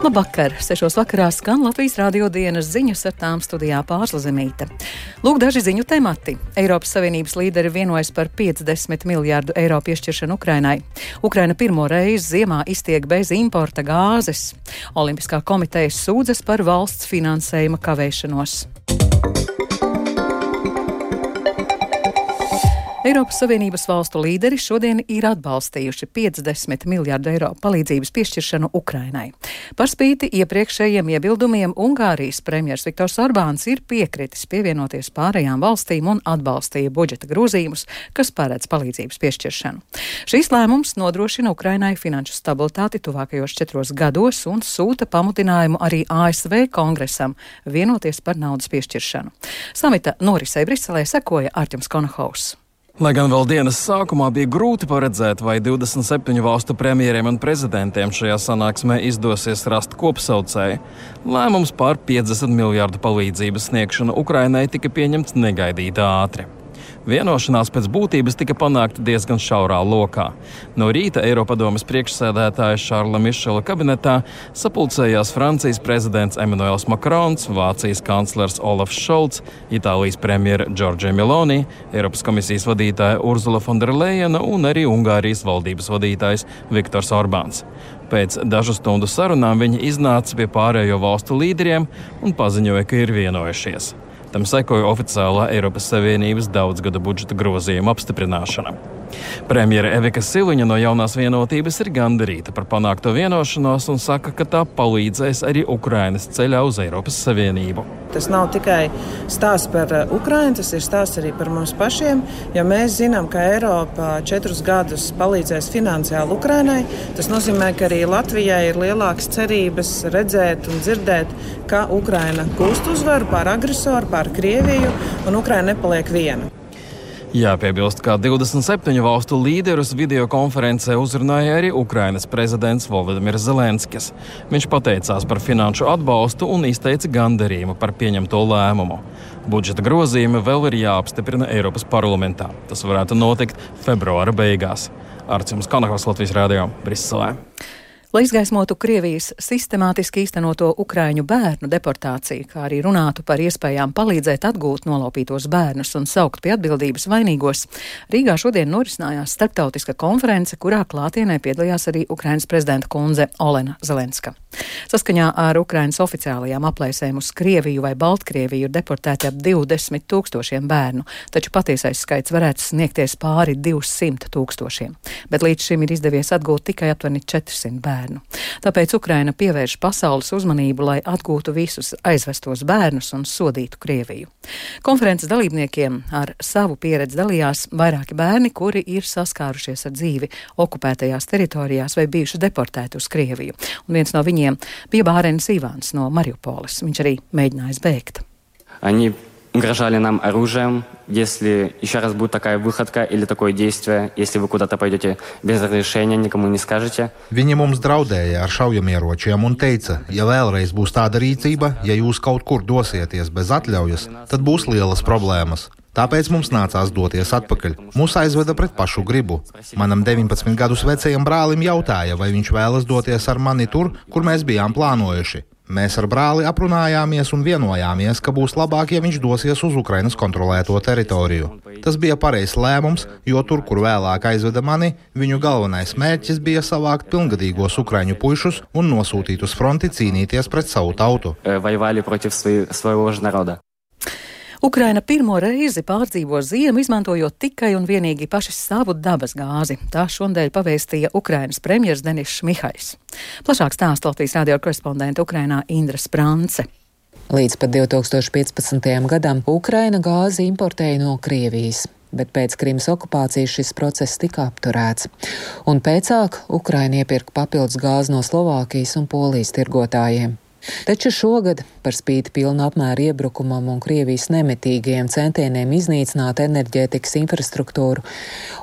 Labvakar! Sešos vakarā skan Latvijas rādio dienas ziņas ar tām studijā pārslazemīta. Lūk, daži ziņu temati. Eiropas Savienības līderi vienojas par 50 miljārdu eiro piešķiršanu Ukrainai. Ukraina pirmo reizi ziemā iztiek bez importa gāzes. Olimpiskā komiteja sūdzas par valsts finansējuma kavēšanos. Eiropas Savienības valstu līderi šodien ir atbalstījuši 50 miljārdu eiro palīdzības piešķiršanu Ukrainai. Par spīti iepriekšējiem iebildumiem Ungārijas premjers Viktors Orbāns ir piekritis pievienoties pārējām valstīm un atbalstīja budžeta grozījumus, kas paredz palīdzības piešķiršanu. Šīs lēmums nodrošina Ukrainai finanšu stabilitāti tuvākajos četros gados un sūta pamudinājumu arī ASV kongresam vienoties par naudas piešķiršanu. Samita norisei Briselē sekoja Arķems Konahaus. Lai gan vēl dienas sākumā bija grūti paredzēt, vai 27 valstu premjeriem un prezidentiem šajā sanāksmē izdosies rast kopsaucēju, lēmums par 50 miljārdu palīdzības sniegšanu Ukrainai tika pieņemts negaidīti ātri. Vienošanās pēc būtības tika panākta diezgan šaurā lokā. No rīta Eiropadomas priekšsēdētāja Šārla Mišela kabinetā sapulcējās Francijas prezidents Emmanuels Macrons, Vācijas kanclers Olafs Šolts, Itālijas premjera Giorgia Meloni, Eiropas komisijas vadītāja Urzula Fonderleina un arī Ungārijas valdības vadītājs Viktors Orbāns. Pēc dažu stundu sarunām viņi iznāca pie pārējo valstu līderiem un paziņoja, ka ir vienojušies. Tam sekoja oficiālā Eiropas Savienības daudzgada budžeta grozījuma apstiprināšana. Premjera Evika Siliņa no jaunās vienotības ir gandarīta par panākto vienošanos un saka, ka tā palīdzēs arī Ukrainas ceļā uz Eiropas Savienību. Tas nav tikai stāsts par uh, Ukrajinu, tas ir stāsts arī par mums pašiem. Ja mēs zinām, ka Eiropa četrus gadus palīdzēs finansiāli Ukrainai, tas nozīmē, ka arī Latvijai ir lielākas cerības redzēt un dzirdēt, ka Ukraina gūst uzvaru pār agresoru, pār Krieviju, un Ukraina nepaliek viena. Jāpiebilst, ka 27 valstu līderus video konferencē uzrunāja arī Ukrainas prezidents Volodimirs Zelenskis. Viņš pateicās par finanšu atbalstu un izteica gandarījumu par pieņemto lēmumu. Budžeta grozījumi vēl ir jāapstiprina Eiropas parlamentā. Tas varētu notikt februāra beigās. Arcīms Kanahos Latvijas Rādio Briselē. Lai izgaismotu Krievijas sistemātiski īstenoto ukraiņu bērnu deportāciju, kā arī runātu par iespējām palīdzēt atgūt nolaupītos bērnus un saukt pie atbildības vainīgos, Rīgā šodien norisinājās starptautiska konference, kurā klātienē piedalījās arī Ukrainas prezidenta kundze Olena Zelenska. Saskaņā ar Ukrainas oficiālajām aplēsēm uz Krieviju vai Baltkrieviju ir deportēti ap 20 tūkstošiem bērnu, taču patiesais skaits varētu sniegties pāri 200 tūkstošiem, bet līdz šim ir izdevies atgūt tikai aptuveni 400 bērnu bērnu. Tāpēc Ukraina pievērš pasaules uzmanību, lai atgūtu visus aizvestos bērnus un sodītu Krieviju. Konferences dalībniekiem ar savu pieredzi dalījās vairāki bērni, kuri ir saskārušies ar dzīvi okupētajās teritorijās vai bijuši deportēti uz Krieviju. Un viens no viņiem bija Bārens Ivāns no Mariupoles. Viņš arī mēģinājis bēgt. Они угрожали нам оружием, если еще раз будет такая выходка или такое действие, если вы куда-то пойдете без разрешения, никому не скажете. Viņi mums draudēja ar šaujamieročiem un teica, ja vēlreiz būs tāda rīcība, ja jūs kaut kur dosieties bez atļaujas, tad būs lielas problēmas. Tāpēc mums nācās doties atpakaļ. Mūs aizveda pret pašu gribu. Manam 19 gadus vecajam brālim jautāja, vai viņš vēlas doties ar mani tur, kur mēs bijām plānojuši. Mēs ar brāli aprunājāmies un vienojāmies, ka būs labāk, ja viņš dosies uz Ukrainas kontrolēto teritoriju. Tas bija pareizs lēmums, jo tur, kur vēlāk aizveda mani, viņu galvenais mērķis bija savākt pilngadīgos ukraiņu puišus un nosūtīt uz fronti cīnīties pret savu tautu. Ukraina pirmo reizi pārdzīvo ziemu, izmantojot tikai un vienīgi paši savu dabas gāzi. Tā šodien pavēstīja Ukrainas premjerministrs Denis Šmihais. Plašāk stāsta Latvijas radio korespondente Ukrainā Indra Sprance. Līdz pat 2015. gadam Ukraina gāzi importēja no Krievijas bet pēc Krimas okupācijas šis process tika apturēts. Un pēcāk Ukraina iepirka papildus gāzi no Slovākijas un Polijas tirgotājiem. Taču šogad, par spīti pilna apmēra iebrukumam un Krievijas nemitīgajiem centieniem iznīcināt enerģētikas infrastruktūru,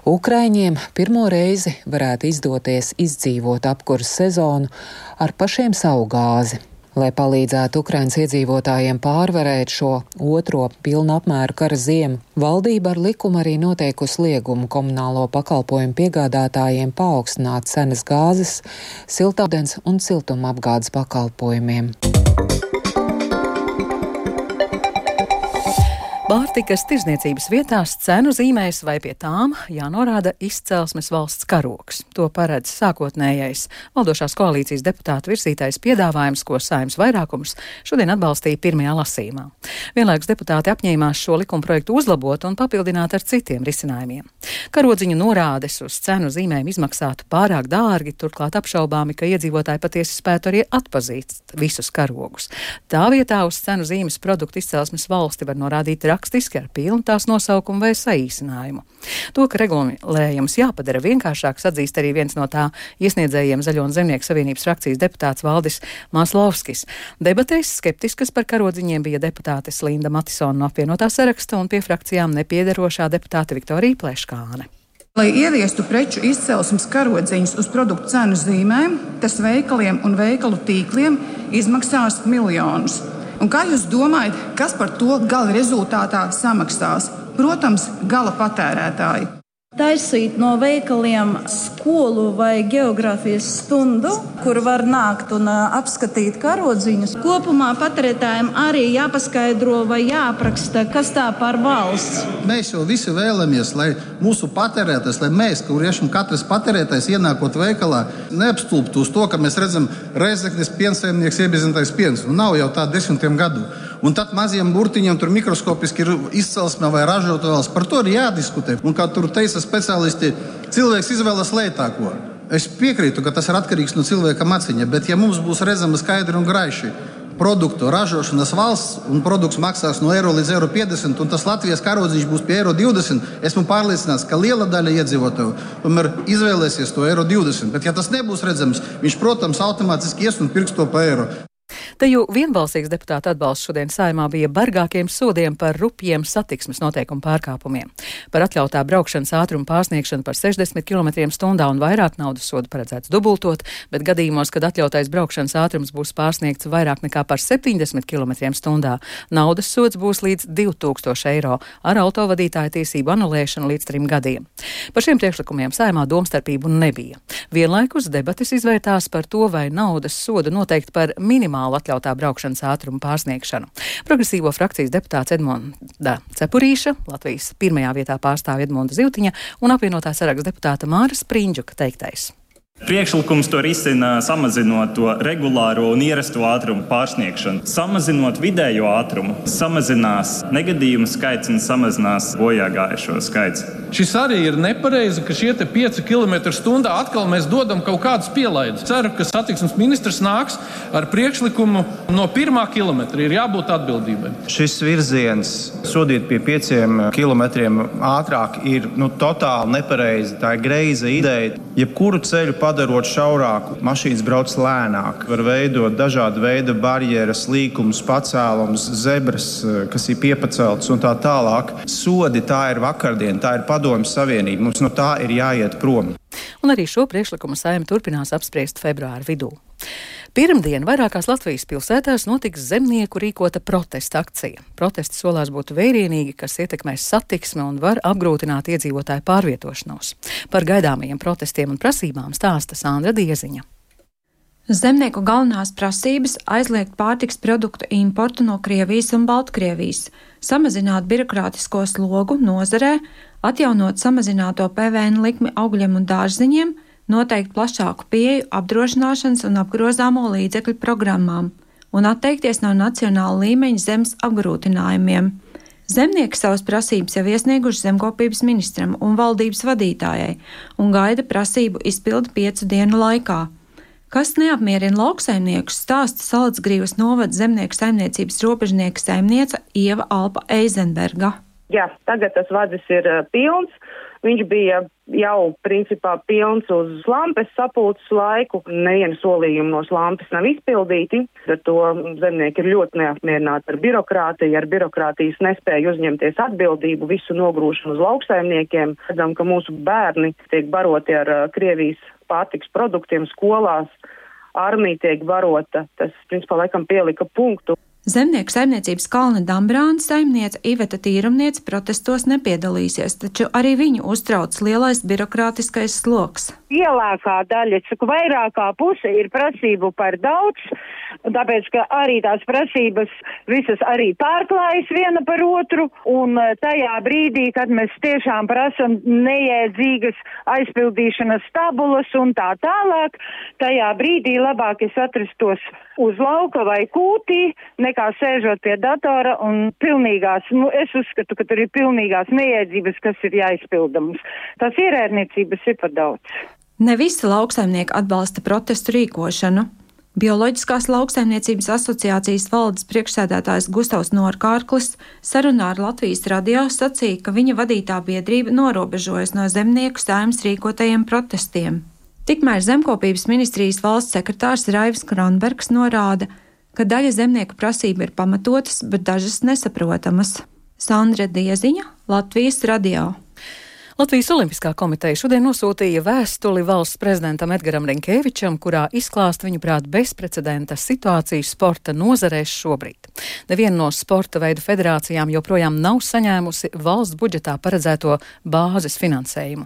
Ukraiņiem pirmo reizi varētu izdoties izdzīvot apkursu sezonu ar pašiem savu gāzi. Lai palīdzētu Ukrainas iedzīvotājiem pārvarēt šo otro pilnu apmēru kara ziemu, valdība ar likumu arī noteikusi liegumu komunālo pakalpojumu piegādātājiem paaugstināt cenas gāzes, siltādens un siltuma apgādes pakalpojumiem. Pārtikas tirzniecības vietās cenu zīmēs vai pie tām jānorāda izcelsmes valsts karoks. To paredz sākotnējais valdošās koalīcijas deputātu virsītais piedāvājums, ko saimnes vairākums šodien atbalstīja pirmajā lasīmā. Vienlaikus deputāti apņēmās šo likuma projektu uzlabot un papildināt ar citiem risinājumiem. Karodziņu norādes uz cenu zīmēm izmaksātu pārāk dārgi, turklāt apšaubāmi, ka iedzīvotāji patiesi spētu arī atpazīt visus karogus. Tā vietā uz cenu zīmes produktu izcelsmes valsti var norādīt rakstiski ar pilnu tās nosaukumu vai saīsinājumu. To, ka regulējums jāpadara vienkāršāks, atzīst arī viens no tā iesniedzējiem Zaļo un Zemnieku savienības frakcijas deputāts Valdis Māslovskis. Debatēs skeptiskas par karodziņiem bija deputātes Linda Matisona no apvienotā saraksta un pie frakcijām nepiedarošā deputāte Viktorija Pleškāne. Lai ieviestu preču izcelsmes karodziņus uz produktu cenu zīmēm, tas veikaliem un veikalu tīkliem izmaksās miljonus. Un kā jūs domājat, kas par to gala rezultātā samaksās? Protams, gala patērētāji taisīt no veikaliem skolu vai geogrāfijas stundu, kur var nākt un apskatīt karodziņus. Kopumā patērētājiem arī jāpaskaidro vai jāapraksta, kas tā par valsts. Mēs jau visi vēlamies, lai mūsu patērētājs, lai mēs, kuriem katrs patērētājs ienākot veikalā, neapstulbtu uz to, ka mēs redzam reizeknes piensaimnieks iepazīstinājis piens. Un nav jau tā desmitiem gadu. Un tad maziem burtiņiem tur mikroskopiski ir izcelsme vai ražotājs. Par to ir jādiskutē. Un kā tur teica speciālisti, cilvēks izvēlas lētāko. Es piekrītu, ka tas ir atkarīgs no cilvēka maciņa, bet ja mums būs redzama skaidri un graiši produktu ražošanas valsts un produkts maksās no eiro līdz eiro 50, un tas Latvijas karodziņš būs pie eiro 20, esmu pārliecināts, ka liela daļa iedzīvotāju tomēr izvēlēsies to eiro 20. Bet, ja tas nebūs redzams, viņš, protams, automātiski ies un pirks to pa eiro. Te jau vienbalsīgs deputāta atbalsts šodien saimā bija bargākiem sodiem par rupjiem satiksmes noteikumu pārkāpumiem. Par atļautā braukšanas ātrumu pārsniegšanu par 60 km/h un vairāk naudas sodu paredzēts dubultot, bet gadījumos, kad atļautais braukšanas ātrums būs pārsniegts vairāk nekā par 70 km/h, naudas sods būs līdz 2000 eiro ar autovadītāja tiesību anulēšanu līdz trim gadiem. Par šiem priekšlikumiem saimā domstarpību nebija. Vienlaikus debatas izvērtās par to, vai naudas sodu noteikt par minimālu atļautu atļautā braukšanas ātruma pārsniegšanu. Progresīvo frakcijas deputāts Edmonda Cepurīša, Latvijas pirmajā vietā pārstāv Edmonda Ziltiņa un apvienotā saraksta deputāta Māra Sprindžuka teiktais. Priekšlikums to risina samazinot to regulāro un ierasto ātrumu pārsniegšanu. Samazinot vidējo ātrumu, samazinās negadījumu skaits un samazinās bojā gājušo skaits. Šis arī ir nepareizi, ka šie 5 km/h atkal mēs dodam kaut kādus pielaidus. Ceru, ka satiksmes ministrs nāks ar priekšlikumu no 1 km. Ir jābūt atbildībai. Šis virziens sodīt pie 5 km ātrāk ir nu, totāli nepareizi. Tā ir greiza ideja. Jebkuru ceļu padarot šaurāku, mašīnas brauc lēnāk. Var veidot dažādu veidu barjeras, līkumus, pacēlumus, zebras, eh, kas ir piepaceltas un tā tālāk. Sodi tā ir vakardiena, tā ir padomju savienība. Mums no tā ir jāiet prom. Un arī šo priekšlikumu saima turpinās apspriest februāra vidū. Pirmdien vairākās Latvijas pilsētās notiks zemnieku rīkota protesta akcija. Protesti solās būt vērienīgi, kas ietekmēs satiksmi un var apgrūtināt iedzīvotāju pārvietošanos. Par gaidāmajiem protestiem un prasībām stāsta Sandra Dieziņa. Zemnieku galvenās prasības - aizliegt pārtiks produktu importu no Krievijas un Baltkrievijas, samazināt birokrātisko slogu nozarē, atjaunot samazināto PVN likmi augļiem un dārziņiem, noteikt plašāku pieeju apdrošināšanas un apgrozāmo līdzekļu programmām un atteikties no nacionāla līmeņa zemes apgrūtinājumiem. Zemnieki savas prasības jau iesnieguši zemkopības ministram un valdības vadītājai un gaida prasību izpildi piecu dienu laikā. Kas neapmierina lauksaimniekus, stāsta Salacgrīvas novada zemnieku saimniecības robežnieka saimniece Ieva Alpa Eizenberga. Jā, tagad tas vadis ir uh, pilns. Viņš bija jau principā pilns uz lampes sapulces laiku. Neviena solījuma no lampes nav izpildīti. Ar to zemnieki ir ļoti neapmierināti ar birokrātiju, ar birokrātijas nespēju uzņemties atbildību, visu nogrūšanu uz lauksaimniekiem. Redzam, ka mūsu bērni tiek baroti ar uh, Krievijas pārtiks produktiem skolās armija tiek barota. Tas, principā, laikam pielika punktu. Zemnieku saimniecības kalna Dambrāna saimniece Iveta Tīrumniece protestos nepiedalīsies, taču arī viņu uztrauc lielais birokrātiskais sloks. Lielākā daļa, cik vairākā puse ir prasību par daudz, tāpēc, ka arī tās prasības visas arī pārklājas viena par otru, un eh, tajā brīdī, kad mēs tiešām prasam neiedzīgas aizpildīšanas tabulas un tā tālāk, tajā brīdī labāk es atrastos uz lauka vai kūtī, nekā sēžot pie datora un pilnīgās, nu, es uzskatu, ka tur ir pilnīgās neiedzības, kas ir jāizpilda mums. Tās ierēdniecības ir par daudz. Ne visi lauksaimnieki atbalsta protestu rīkošanu. Bioloģiskās lauksaimniecības asociācijas valdes priekšsēdētājs Gustavs Norkārklis sarunā ar Latvijas radio sacīja, ka viņa vadītā biedrība norobežojas no zemnieku saimnes rīkotajiem protestiem. Tikmēr zemkopības ministrijas valsts sekretārs Raivs Kronbergs norāda, ka daļa zemnieku prasība ir pamatotas, bet dažas nesaprotamas. Sandra Dieziņa, Latvijas radio. Latvijas Olimpiskā komiteja šodien nosūtīja vēstuli valsts prezidentam Edgaram Rinkēvičam, kurā izklāst viņuprāt bezprecedenta situāciju sporta nozarēs šobrīd. Neviena no sporta veidu federācijām joprojām nav saņēmusi valsts budžetā paredzēto bāzes finansējumu.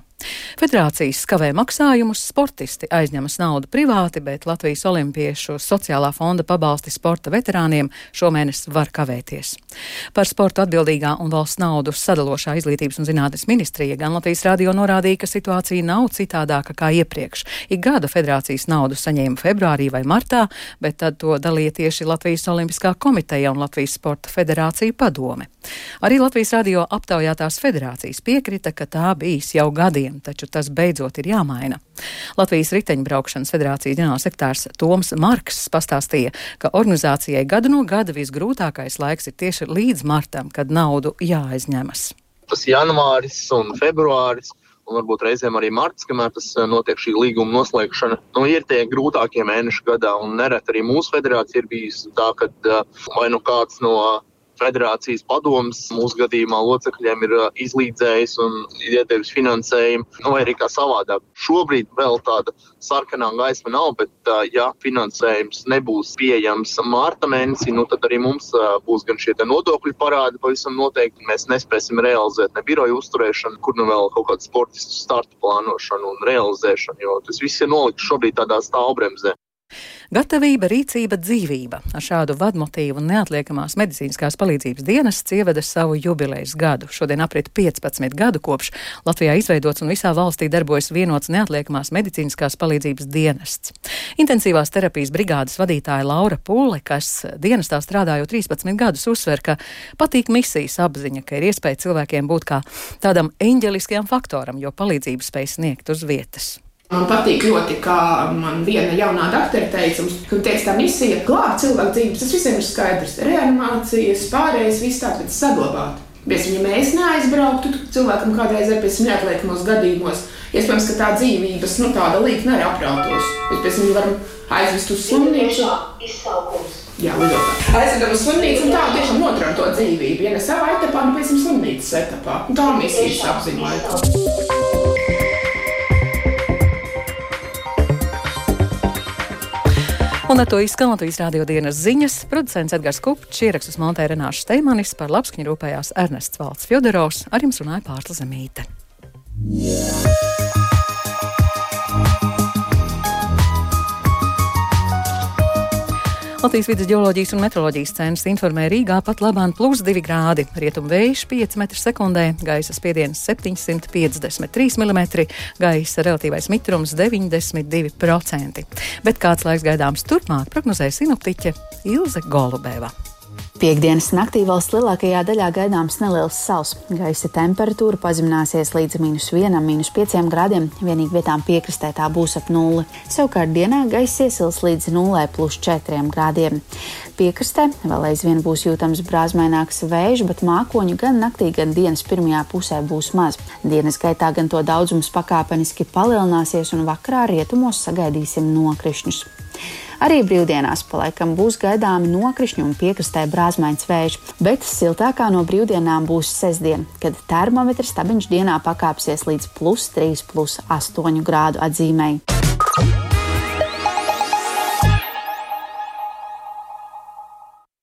Federācijas skavē maksājumus, sportisti aizņemas naudu privāti, bet Latvijas Olimpiešu sociālā fonda pabalsti sporta veterāniem šomēnes var kavēties. Par sportu atbildīgā un valsts naudu sadalošā izglītības un zinātnes ministrija gan Latvijas radio norādīja, ka situācija nav citādāka kā iepriekš. Ik gada federācijas naudu saņēma februārī vai martā, bet tad to dalīja tieši Latvijas Olimpiskā komiteja un Latvijas Sporta federācija padome. Arī Latvijas radio aptaujātās federācijas piekrita, ka tā bijis jau gadiem gadiem, taču tas beidzot ir jāmaina. Latvijas riteņbraukšanas federācijas ģenerālsekretārs Toms Marks pastāstīja, ka organizācijai gadu no gada visgrūtākais laiks ir tieši līdz martam, kad naudu jāaizņemas. Tas janvāris un februāris un varbūt reizēm arī marts, kamēr tas eh, notiek šī līguma noslēgšana. Nu, ir tie grūtākie mēneši gadā, un nereti arī mūsu federācija ir bijusi tā, ka eh, vai nu kāds no federācijas padomus mūsu gadījumā locekļiem ir uh, izlīdzējis un iedevis finansējumu, nu, vai arī kā savādāk. Šobrīd vēl tāda sarkanā gaisma nav, bet, uh, ja finansējums nebūs pieejams mārta mēnesī, nu, tad arī mums uh, būs gan šie nodokļu parādi pavisam noteikti. Mēs nespēsim realizēt ne biroju uzturēšanu, kur nu vēl kaut kādu sportistu startu plānošanu un realizēšanu, jo tas viss ir nolikts šobrīd tādā stāvbremzē. Gatavība, rīcība, dzīvība. Ar šādu vadmotīvu neatliekamās medicīniskās palīdzības dienests ieveda savu jubilejas gadu. Šodien aprit 15 gadu kopš Latvijā izveidots un visā valstī darbojas vienots neatliekamās medicīniskās palīdzības dienests. Intensīvās terapijas brigādes vadītāja Laura Pūle, kas dienestā strādājot 13 gadus, uzsver, ka patīk misijas apziņa, ka ir iespēja cilvēkiem būt kā tādam eņģeliskajam faktoram, jo palīdzību spēj sniegt uz vietas. Man patīk ļoti, kā man viena jaunā doktora teica, ka teiks, tā misija glābt cilvēku dzīvības. Tas visiem ir skaidrs. Reanimācijas, pārējais, viss tāds, bet saglabāt. Bet, ja mēs neaizbrauktu, cilvēkam kādreiz ir pēc neatliekamos gadījumos, iespējams, ka tā dzīvības nu, tāda līnija aprautos. Bet pēc tam varam aizvest uz slimnīcu. Jā, lidotā. Aizvedam uz slimnīcu un tā tiešām notram to dzīvību. Ja ne savā etapā, tad pēc tam slimnīcas etapā. Un tā misijas apziņā. Un ar to izskan Latvijas rādio dienas ziņas. Producents Edgars Kupčs, ierakstus montē Renāša Steimanis, par labskaņu rūpējās Ernests Valds Fjodorovs, ar jums runāja Pārta Zemīte. Yeah. Latvijas vidus geoloģijas un meteoroloģijas centrs informē Rīgā pat labāk plus 2 grādi, rietumu vējš 5 m2, gaisa spiediens 753 mm, gaisa relatīvais mitrums 92%. Bet kāds laiks gaidāms turpmāk, prognozēja sinoptiķe Ilze Golubēva. Piektdienas naktī valsts lielākajā daļā gaidāms neliels sals. Gaisa temperatūra pazemināsies līdz minus 1,5 grādiem, vienīgi vietām piekrastē tā būs ap nulli. Savukārt dienā gaisa iesils līdz 0,4 grādiem. Piekrastē vēl aizvien būs jūtams brāzmaināks vējš, bet mākoņu gan naktī, gan dienas pirmajā pusē būs maz. Dienas gaitā gan to daudzums pakāpeniski palielināsies un vakarā rietumos sagaidīsim nokrišņus. Arī brīvdienās palaikam būs gaidāmi nokrišņi un piekrastē brāzmains vējš, bet siltākā no brīvdienām būs sestdien, kad termometrs stabiņš dienā pakāpsies līdz plus 3, plus 8 grādu atzīmēji.